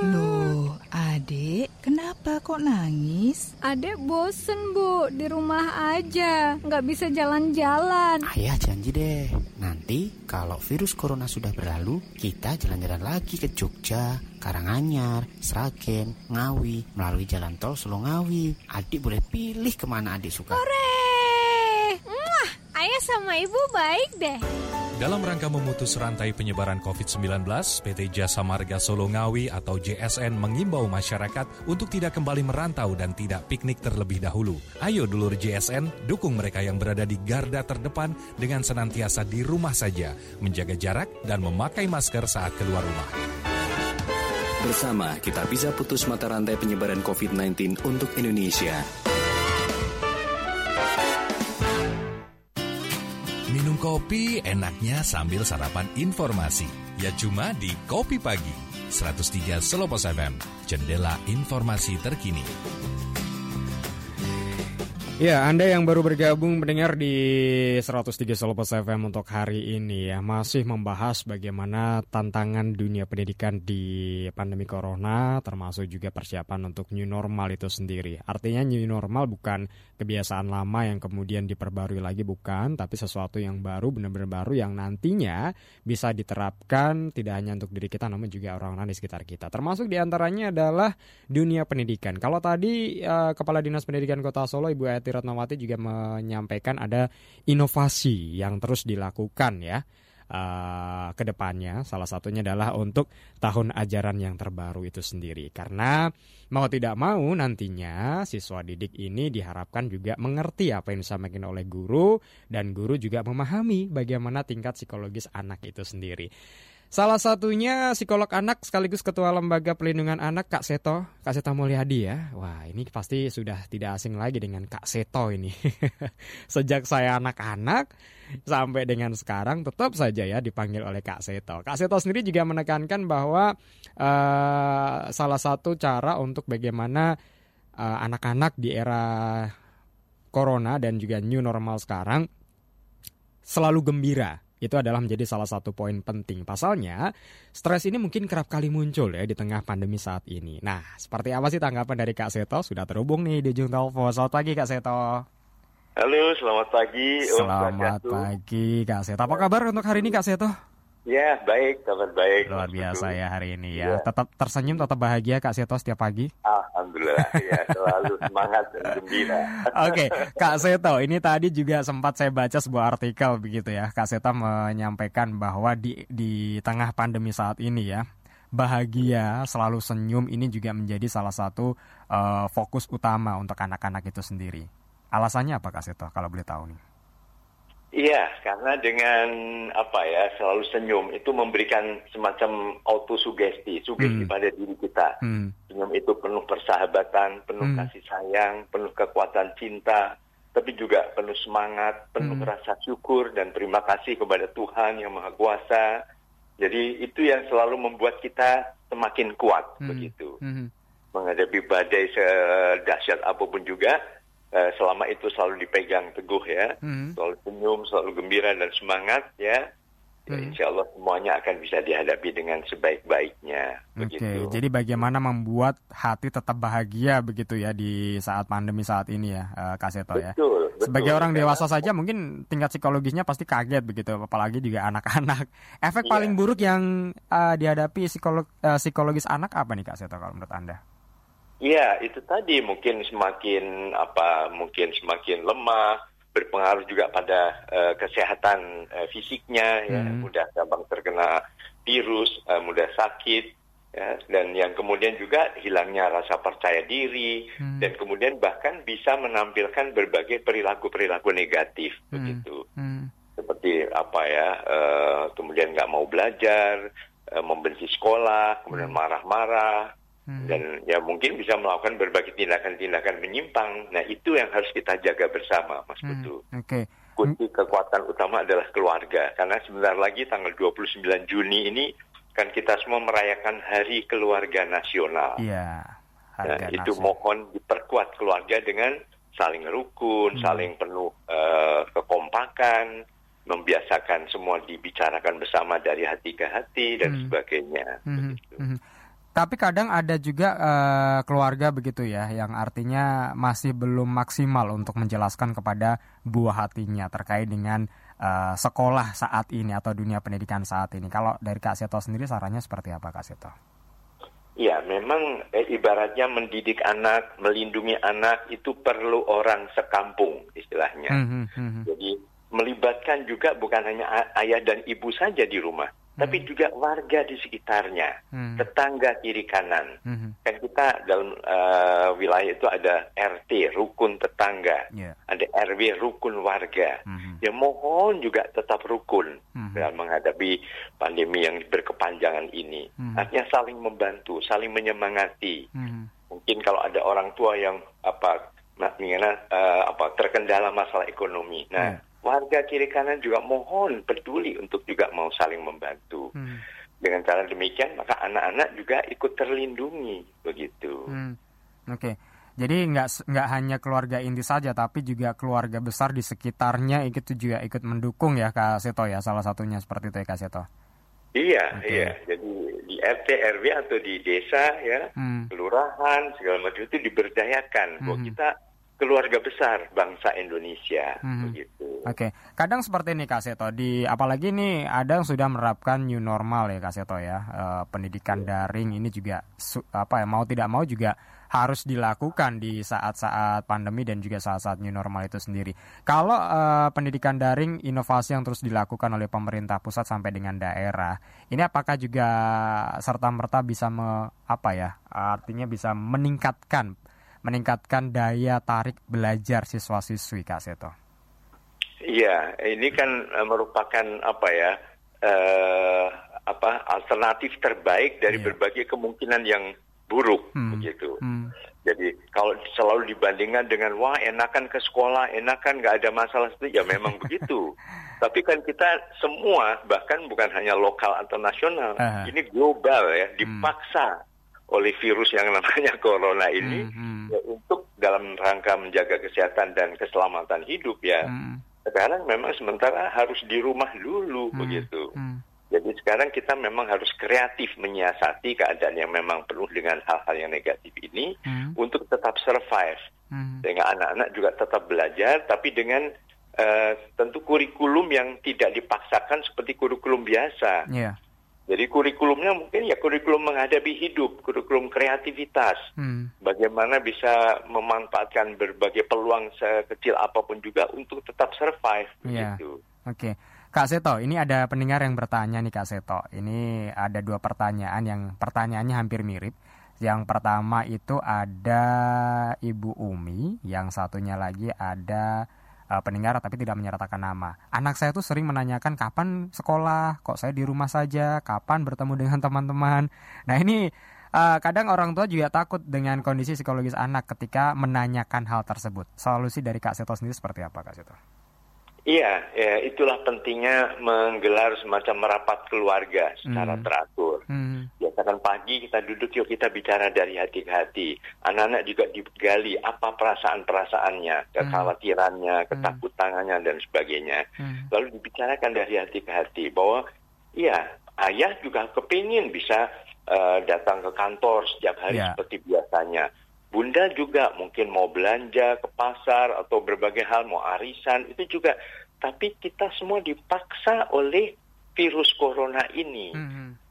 Loh, adek, kenapa kok nangis? Adek bosen bu, di rumah aja, nggak bisa jalan-jalan. Ayah janji deh, nanti kalau virus corona sudah berlalu, kita jalan-jalan lagi ke Jogja, Karanganyar, Sragen, Ngawi, melalui jalan tol Solo Ngawi. Adik boleh pilih ke mana adik suka. Hore! Ayah sama ibu baik deh. Dalam rangka memutus rantai penyebaran COVID-19, PT Jasa Marga Solo Ngawi atau JSN mengimbau masyarakat untuk tidak kembali merantau dan tidak piknik terlebih dahulu. Ayo dulur JSN, dukung mereka yang berada di garda terdepan dengan senantiasa di rumah saja, menjaga jarak dan memakai masker saat keluar rumah. Bersama kita bisa putus mata rantai penyebaran COVID-19 untuk Indonesia. Minum kopi enaknya sambil sarapan informasi. Ya cuma di Kopi Pagi. 103 Selopos FM, jendela informasi terkini. Ya, Anda yang baru bergabung mendengar di 103 Selopos FM untuk hari ini ya masih membahas bagaimana tantangan dunia pendidikan di pandemi corona termasuk juga persiapan untuk new normal itu sendiri. Artinya new normal bukan kebiasaan lama yang kemudian diperbarui lagi bukan, tapi sesuatu yang baru benar-benar baru yang nantinya bisa diterapkan tidak hanya untuk diri kita namun juga orang-orang di sekitar kita. Termasuk di antaranya adalah dunia pendidikan. Kalau tadi eh, Kepala Dinas Pendidikan Kota Solo Ibu Eti Ratnawati juga menyampaikan ada inovasi yang terus dilakukan ya uh, ke depannya. Salah satunya adalah untuk tahun ajaran yang terbaru itu sendiri. Karena mau tidak mau nantinya siswa didik ini diharapkan juga mengerti apa yang disampaikan oleh guru dan guru juga memahami bagaimana tingkat psikologis anak itu sendiri. Salah satunya psikolog anak sekaligus ketua lembaga pelindungan anak Kak Seto, Kak Seto Mulyadi ya. Wah ini pasti sudah tidak asing lagi dengan Kak Seto ini. Sejak saya anak-anak sampai dengan sekarang tetap saja ya dipanggil oleh Kak Seto. Kak Seto sendiri juga menekankan bahwa uh, salah satu cara untuk bagaimana uh, anak-anak di era corona dan juga new normal sekarang selalu gembira itu adalah menjadi salah satu poin penting. Pasalnya, stres ini mungkin kerap kali muncul ya di tengah pandemi saat ini. Nah, seperti apa sih tanggapan dari Kak Seto? Sudah terhubung nih di ujung telepon. Selamat pagi Kak Seto. Halo, selamat pagi. Om Selamat pagi Kak Seto. Apa kabar untuk hari ini Kak Seto? Ya, baik, kabar baik. Luar biasa ya hari ini ya. Iya. Tetap tersenyum, tetap bahagia Kak Seto setiap pagi. Alhamdulillah, ya selalu semangat dan gembira. Oke, Kak Seto, ini tadi juga sempat saya baca sebuah artikel begitu ya. Kak Seto menyampaikan bahwa di di tengah pandemi saat ini ya, bahagia, selalu senyum ini juga menjadi salah satu eh, fokus utama untuk anak-anak itu sendiri. Alasannya apa Kak Seto kalau boleh tahu nih? Iya, karena dengan apa ya selalu senyum itu memberikan semacam autosugesti, sugesti Hmm. pada diri kita. Hmm. Senyum itu penuh persahabatan, penuh Hmm. kasih sayang, penuh kekuatan cinta, tapi juga penuh semangat, penuh Hmm. rasa syukur dan terima kasih kepada Tuhan yang Maha Kuasa. Jadi itu yang selalu membuat kita semakin kuat Hmm. begitu. Hmm. menghadapi badai sedahsyat apa pun juga eh, selama itu selalu dipegang teguh ya Hmm. selalu senyum selalu gembira dan semangat ya Ya, Hmm. insya Allah semuanya akan bisa dihadapi dengan sebaik-baiknya Oke, begitu jadi bagaimana membuat hati tetap bahagia begitu ya di saat pandemi saat ini ya, eh, Kak Seto ya. Betul. Sebagai orang Karena- dewasa saja mungkin tingkat psikologisnya pasti kaget begitu, apalagi juga anak-anak. Efek Iya. paling buruk yang eh, dihadapi psikolog eh, psikologis anak apa nih Kak Seto kalau menurut Anda? Iya, itu tadi mungkin semakin apa mungkin semakin lemah, berpengaruh juga pada eh, kesehatan eh, fisiknya ya, Hmm. mudah gampang terkena virus, eh, mudah sakit ya, dan yang kemudian juga hilangnya rasa percaya diri Hmm. dan kemudian bahkan bisa menampilkan berbagai perilaku-perilaku negatif begitu. Hmm. Seperti apa ya, eh, kemudian nggak mau belajar, eh, membenci sekolah, kemudian marah-marah, dan ya mungkin bisa melakukan berbagai tindakan-tindakan menyimpang. Nah itu yang harus kita jaga bersama, Mas Putu. Oke. Kunci kekuatan utama adalah keluarga, karena sebentar lagi tanggal 29 Juni ini kan kita semua merayakan Hari Keluarga Nasional. Iya. Nah, itu mohon diperkuat keluarga dengan saling rukun, Hmm. saling penuh eh, kekompakan, membiasakan semua dibicarakan bersama dari hati ke hati dan Hmm. sebagainya. Mhm, mhm. Tapi kadang ada juga eh, keluarga begitu ya, yang artinya masih belum maksimal untuk menjelaskan kepada buah hatinya terkait dengan eh, sekolah saat ini atau dunia pendidikan saat ini. Kalau dari Kak Seto sendiri sarannya seperti apa Kak Seto? Ya, memang eh, ibaratnya mendidik anak, melindungi anak itu perlu orang sekampung istilahnya. Mhm, mhm. Jadi melibatkan juga bukan hanya ayah dan ibu saja di rumah, tapi juga warga di sekitarnya, Hmm. tetangga kiri kanan. Mhm. Kan kita dalam eh, wilayah itu ada RT, rukun tetangga, Iya. ada RW, rukun warga. Mhm. Ya mohon juga tetap rukun Mhm. dalam menghadapi pandemi yang berkepanjangan ini. Mhm. Artinya saling membantu, saling menyemangati. Mhm. Mungkin kalau ada orang tua yang apa mengenai eh, apa terkendala masalah ekonomi. Nah, Iya. Warga kiri kanan juga mohon peduli untuk juga mau saling membantu. Hmm. Dengan cara demikian maka anak-anak juga ikut terlindungi begitu. Hmm. Oke. Jadi nggak nggak hanya keluarga inti saja, tapi juga keluarga besar di sekitarnya ikut juga ikut mendukung ya Kak Seto ya, salah satunya seperti itu ya Kak Seto. Iya, iya. Jadi di RT RW atau di desa ya, Hmm. kelurahan segala macam itu diberdayakan bahwa Mhm. kita keluarga besar bangsa Indonesia Mhm. begitu. Oke, kadang seperti ini Kak Seto, di apalagi nih ada yang sudah menerapkan new normal ya Kak Seto ya, Eh, pendidikan daring ini juga su- apa ya mau tidak mau juga harus dilakukan di saat-saat pandemi dan juga saat-saat new normal itu sendiri. Kalau eh, pendidikan daring inovasi yang terus dilakukan oleh pemerintah pusat sampai dengan daerah, ini apakah juga serta merta bisa me, apa ya, artinya bisa meningkatkan meningkatkan daya tarik belajar siswa-siswi Kak Seto? Iya, ini kan eh, merupakan apa ya eh, apa alternatif terbaik dari berbagai kemungkinan yang buruk begitu. Hmm. Jadi kalau selalu dibandingkan dengan wah enakan ke sekolah, enakan nggak ada masalah itu ya memang begitu. Tapi kan kita semua bahkan bukan hanya lokal atau nasional, Aha. ini global ya dipaksa oleh virus yang namanya corona ini ya, untuk dalam rangka menjaga kesehatan dan keselamatan hidup ya. Sekarang memang sementara harus di rumah dulu begitu. Jadi sekarang kita memang harus kreatif menyiasati keadaan yang memang penuh dengan hal-hal yang negatif ini untuk tetap survive. Sehingga anak-anak juga tetap belajar tapi dengan eh, tentu kurikulum yang tidak dipaksakan seperti kurikulum biasa. Iya. Jadi kurikulumnya mungkin ya kurikulum menghadapi hidup, kurikulum kreativitas. Hmm. Bagaimana bisa memanfaatkan berbagai peluang sekecil apa pun juga untuk tetap survive. Iya. begitu. Oke. Kak Seto, ini ada pendengar yang bertanya nih Kak Seto. Ini ada dua pertanyaan yang pertanyaannya hampir mirip. Yang pertama itu ada Ibu Umi, yang satunya lagi ada eh, pendengar tapi tidak menyertakan nama. Anak saya tuh sering menanyakan kapan sekolah, kok saya di rumah saja, kapan bertemu dengan teman-teman. Nah ini eh, kadang orang tua juga takut dengan kondisi psikologis anak ketika menanyakan hal tersebut. Solusi dari Kak Seto sendiri seperti apa Kak Seto? Iya, ya, itulah pentingnya menggelar semacam merapat keluarga secara Hmm. teratur. Hmm. Biasakan pagi kita duduk yuk kita bicara dari hati ke hati. Anak-anak juga digali apa perasaan-perasaannya, kekhawatirannya, ketakutannya dan sebagainya. Lalu dibicarakan dari hati ke hati bahwa iya ayah juga kepingin bisa eh, datang ke kantor setiap hari Ya. seperti biasanya. Bunda juga mungkin mau belanja ke pasar atau berbagai hal mau arisan itu juga. Tapi kita semua dipaksa oleh virus corona ini.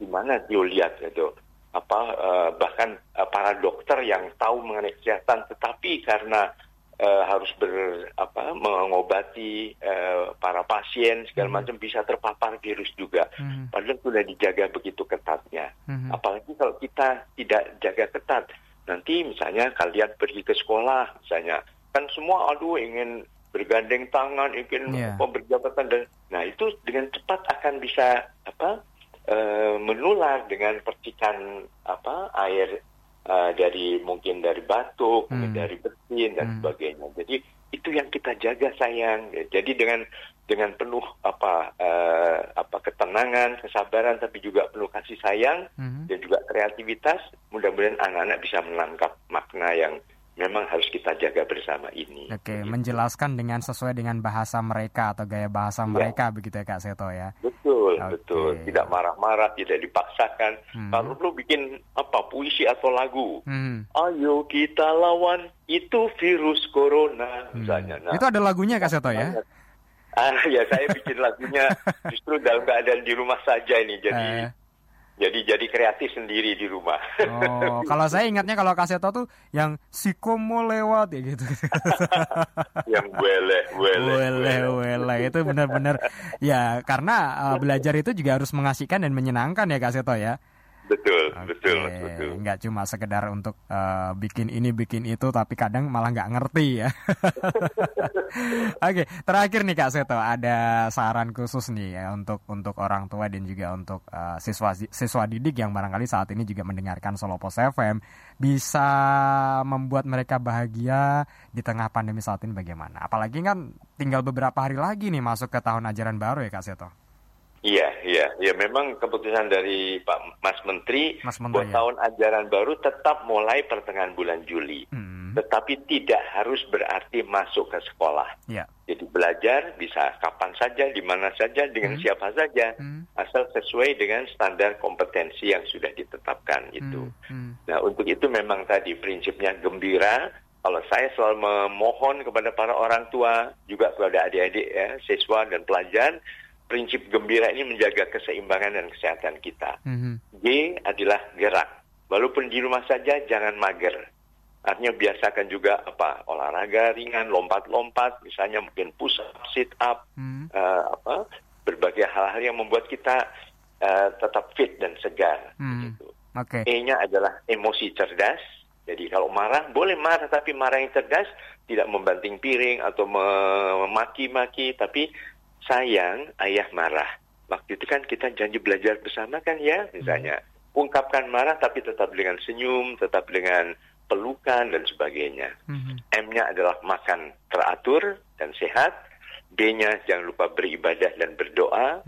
Di mana dia lihat itu apa eh, bahkan eh, para dokter yang tahu mengenai kesehatan tetapi karena eh, harus ber apa mengobati eh, para pasien segala macam bisa terpapar virus juga. Padahal sudah dijaga begitu ketatnya. Apalagi kalau kita tidak jaga ketat, nanti misalnya kalian pergi ke sekolah, misalnya kan semua aduh ingin bergandeng tangan, ingin apa, berjabatan dan nah itu dengan cepat akan bisa apa eh, menular dengan percikan apa air eh, dari mungkin dari batuk, Hmm. dari bersin dan sebagainya. Jadi itu yang kita jaga sayang. Jadi dengan dengan penuh apa eh, apa ketenangan, kesabaran, tapi juga penuh kasih sayang Mhm. dan juga kreativitas, mudah-mudahan anak-anak bisa menangkap makna yang memang harus kita jaga bersama ini. Oke, menjelaskan dengan sesuai dengan bahasa mereka atau gaya bahasa Iya. mereka begitu ya Kak Seto ya. Betul, betul. Tidak marah-marah, tidak dipaksakan. Hmm. Kalau perlu bikin apa puisi atau lagu. Hmm. Ayo kita lawan itu virus corona misalnya. Nah, Itu ada lagunya Kak Seto ya? Ah ya saya bikin lagunya justru dalam keadaan di rumah saja ini. Jadi Eh. Jadi jadi kreatif sendiri di rumah. Oh, kalau saya ingatnya kalau Kak Seto tuh yang siko mau lewat ya gitu. yang wele wele. Wele wele itu benar-benar ya karena uh, belajar itu juga harus mengasihkan dan menyenangkan ya Kak Seto ya. Betul, betul, betul. Nggak cuma sekedar untuk uh, bikin ini bikin itu tapi kadang malah nggak ngerti ya. Oke, terakhir nih Kak Seto ada saran khusus nih ya untuk untuk orang tua dan juga untuk uh, siswa siswa didik yang barangkali saat ini juga mendengarkan Solo Pos FM bisa membuat mereka bahagia di tengah pandemi saat ini bagaimana? Apalagi kan tinggal beberapa hari lagi nih masuk ke tahun ajaran baru ya Kak Seto. Iya, iya, ya memang keputusan dari Pak Mas Menteri, Mas buat ya. tahun ajaran baru tetap mulai pertengahan bulan Juli, Hmm. tetapi tidak harus berarti masuk ke sekolah. Ya. Jadi belajar bisa kapan saja, di mana saja, dengan siapa saja, asal sesuai dengan standar kompetensi yang sudah ditetapkan itu. Nah untuk itu memang tadi prinsipnya gembira. Kalau saya selalu memohon kepada para orang tua, juga kepada adik-adik ya, siswa dan pelajar, prinsip gembira ini menjaga keseimbangan dan kesehatan kita. G adalah gerak. Walaupun di rumah saja jangan mager. Artinya biasakan juga apa olahraga ringan, lompat-lompat, misalnya mungkin push up, sit up, eh, apa berbagai hal-hal yang membuat kita eh, tetap fit dan segar. Hmm. Oke. E-nya adalah emosi cerdas. Jadi kalau marah boleh marah tapi marah yang cerdas tidak membanting piring atau memaki-maki tapi sayang ayah marah. Waktu itu kan kita janji belajar bersama kan ya misalnya. Ungkapkan marah tapi tetap dengan senyum, tetap dengan pelukan dan sebagainya. M-nya adalah makan teratur dan sehat. D-nya jangan lupa beribadah dan berdoa.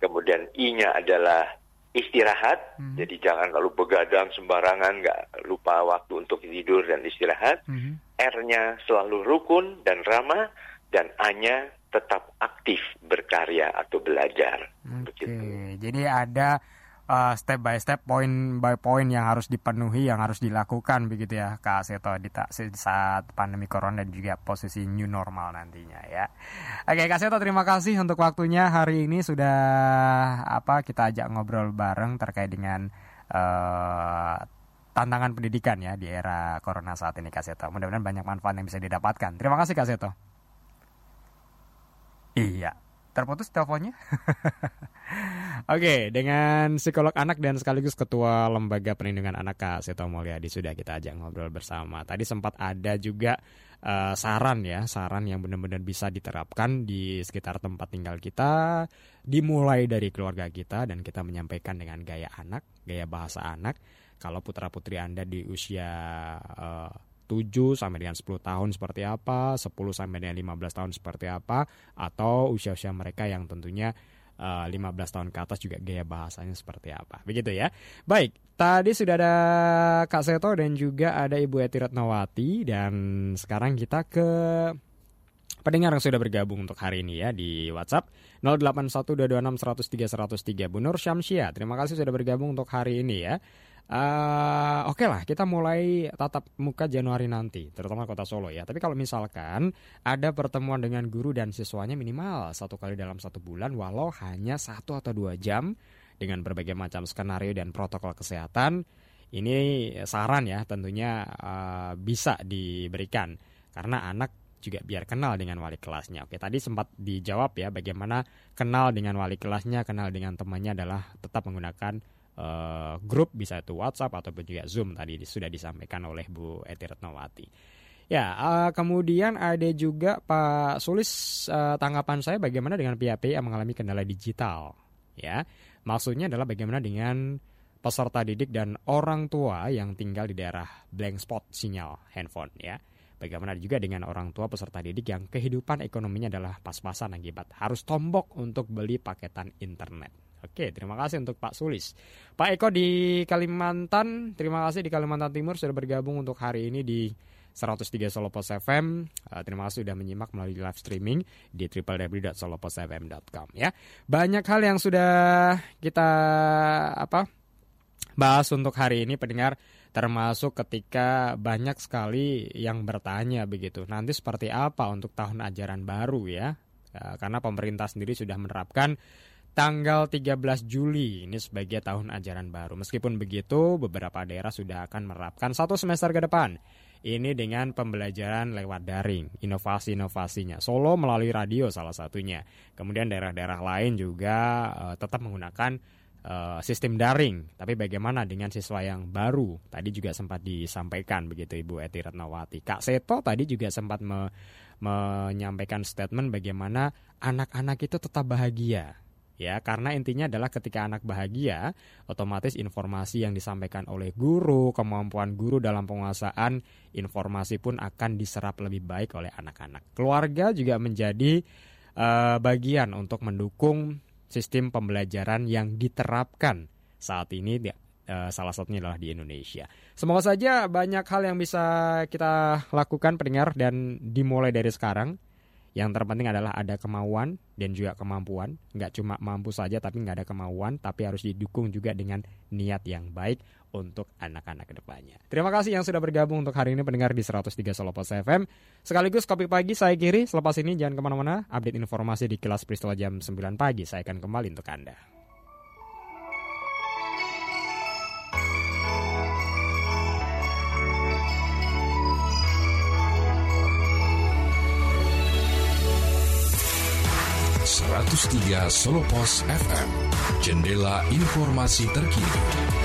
Kemudian I-nya adalah istirahat. Jadi jangan lalu begadang sembarangan, nggak lupa waktu untuk tidur dan istirahat. R-nya selalu rukun dan ramah. Dan A-nya tetap aktif berkarya atau belajar. Oke, jadi ada uh, step by step, point by point yang harus dipenuhi, yang harus dilakukan begitu ya Kak Seto di saat pandemi corona dan juga posisi new normal nantinya ya. Oke Kak Seto terima kasih untuk waktunya hari ini sudah apa kita ajak ngobrol bareng terkait dengan uh, tantangan pendidikan ya di era corona saat ini Kak Seto. Mudah-mudahan banyak manfaat yang bisa didapatkan. Terima kasih Kak Seto. Iya, terputus teleponnya. Oke, dengan psikolog anak dan sekaligus ketua Lembaga Perlindungan Anak Kak Seto Mulyadi sudah kita ajak ngobrol bersama. Tadi sempat ada juga eh, saran ya, saran yang benar-benar bisa diterapkan di sekitar tempat tinggal kita, dimulai dari keluarga kita dan kita menyampaikan dengan gaya anak, gaya bahasa anak. Kalau putra putri Anda di usia eh, 7 sampai dengan 10 tahun seperti apa, 10 sampai dengan 15 tahun seperti apa, atau usia-usia mereka yang tentunya eh, 15 tahun ke atas juga gaya bahasanya seperti apa. Begitu ya. Baik, tadi sudah ada Kak Seto dan juga ada Ibu Eti Ratnawati dan sekarang kita ke pendengar yang sudah bergabung untuk hari ini ya di WhatsApp 081226103103 Bu Nur Syamsia. Terima kasih sudah bergabung untuk hari ini ya. Eh, Oke lah, kita mulai tatap muka Januari nanti, terutama kota Solo ya. Tapi kalau misalkan ada pertemuan dengan guru dan siswanya minimal satu kali dalam satu bulan, walau hanya satu atau dua jam dengan berbagai macam skenario dan protokol kesehatan, ini saran ya tentunya eh, bisa diberikan karena anak juga biar kenal dengan wali kelasnya. Oke, tadi sempat dijawab ya bagaimana kenal dengan wali kelasnya, kenal dengan temannya adalah tetap menggunakan eh, grup bisa itu WhatsApp ataupun juga Zoom tadi sudah disampaikan oleh Bu Eti Retnowati. Ya, eh, kemudian ada juga Pak Sulis eh, tanggapan saya bagaimana dengan pihak yang mengalami kendala digital. Ya, maksudnya adalah bagaimana dengan peserta didik dan orang tua yang tinggal di daerah blank spot sinyal handphone. Ya, bagaimana juga dengan orang tua peserta didik yang kehidupan ekonominya adalah pas-pasan akibat harus tombok untuk beli paketan internet. Oke, terima kasih untuk Pak Sulis. Pak Eko di Kalimantan, terima kasih di Kalimantan Timur sudah bergabung untuk hari ini di 103 Solo Pos FM. Uh, terima kasih sudah menyimak melalui live streaming di www.soloposfm.com ya. Banyak hal yang sudah kita apa bahas untuk hari ini pendengar termasuk ketika banyak sekali yang bertanya begitu. Nanti seperti apa untuk tahun ajaran baru ya? Uh, karena pemerintah sendiri sudah menerapkan tanggal 13 Juli ini sebagai tahun ajaran baru. Meskipun begitu, beberapa daerah sudah akan menerapkan satu semester ke depan. Ini dengan pembelajaran lewat daring, inovasi-inovasinya. Solo melalui radio salah satunya. Kemudian daerah-daerah lain juga uh, tetap menggunakan uh, sistem daring. Tapi bagaimana dengan siswa yang baru? Tadi juga sempat disampaikan begitu Ibu Eti Ratnawati. Kak Seto tadi juga sempat me menyampaikan statement bagaimana anak-anak itu tetap bahagia ya karena intinya adalah ketika anak bahagia otomatis informasi yang disampaikan oleh guru kemampuan guru dalam penguasaan informasi pun akan diserap lebih baik oleh anak-anak. Keluarga juga menjadi uh, bagian untuk mendukung sistem pembelajaran yang diterapkan saat ini uh, salah satunya adalah di Indonesia. Semoga saja banyak hal yang bisa kita lakukan pendengar dan dimulai dari sekarang yang terpenting adalah ada kemauan dan juga kemampuan. Nggak cuma mampu saja tapi nggak ada kemauan, tapi harus didukung juga dengan niat yang baik untuk anak-anak ke depannya. Terima kasih yang sudah bergabung untuk hari ini pendengar di 103 Solo Pos FM. Sekaligus kopi pagi saya kiri. Selepas ini jangan ke mana-mana. Update informasi di kelas peristiwa jam 9 pagi. Saya akan kembali untuk Anda. Seratus tiga Solo Pos FM, jendela informasi terkini.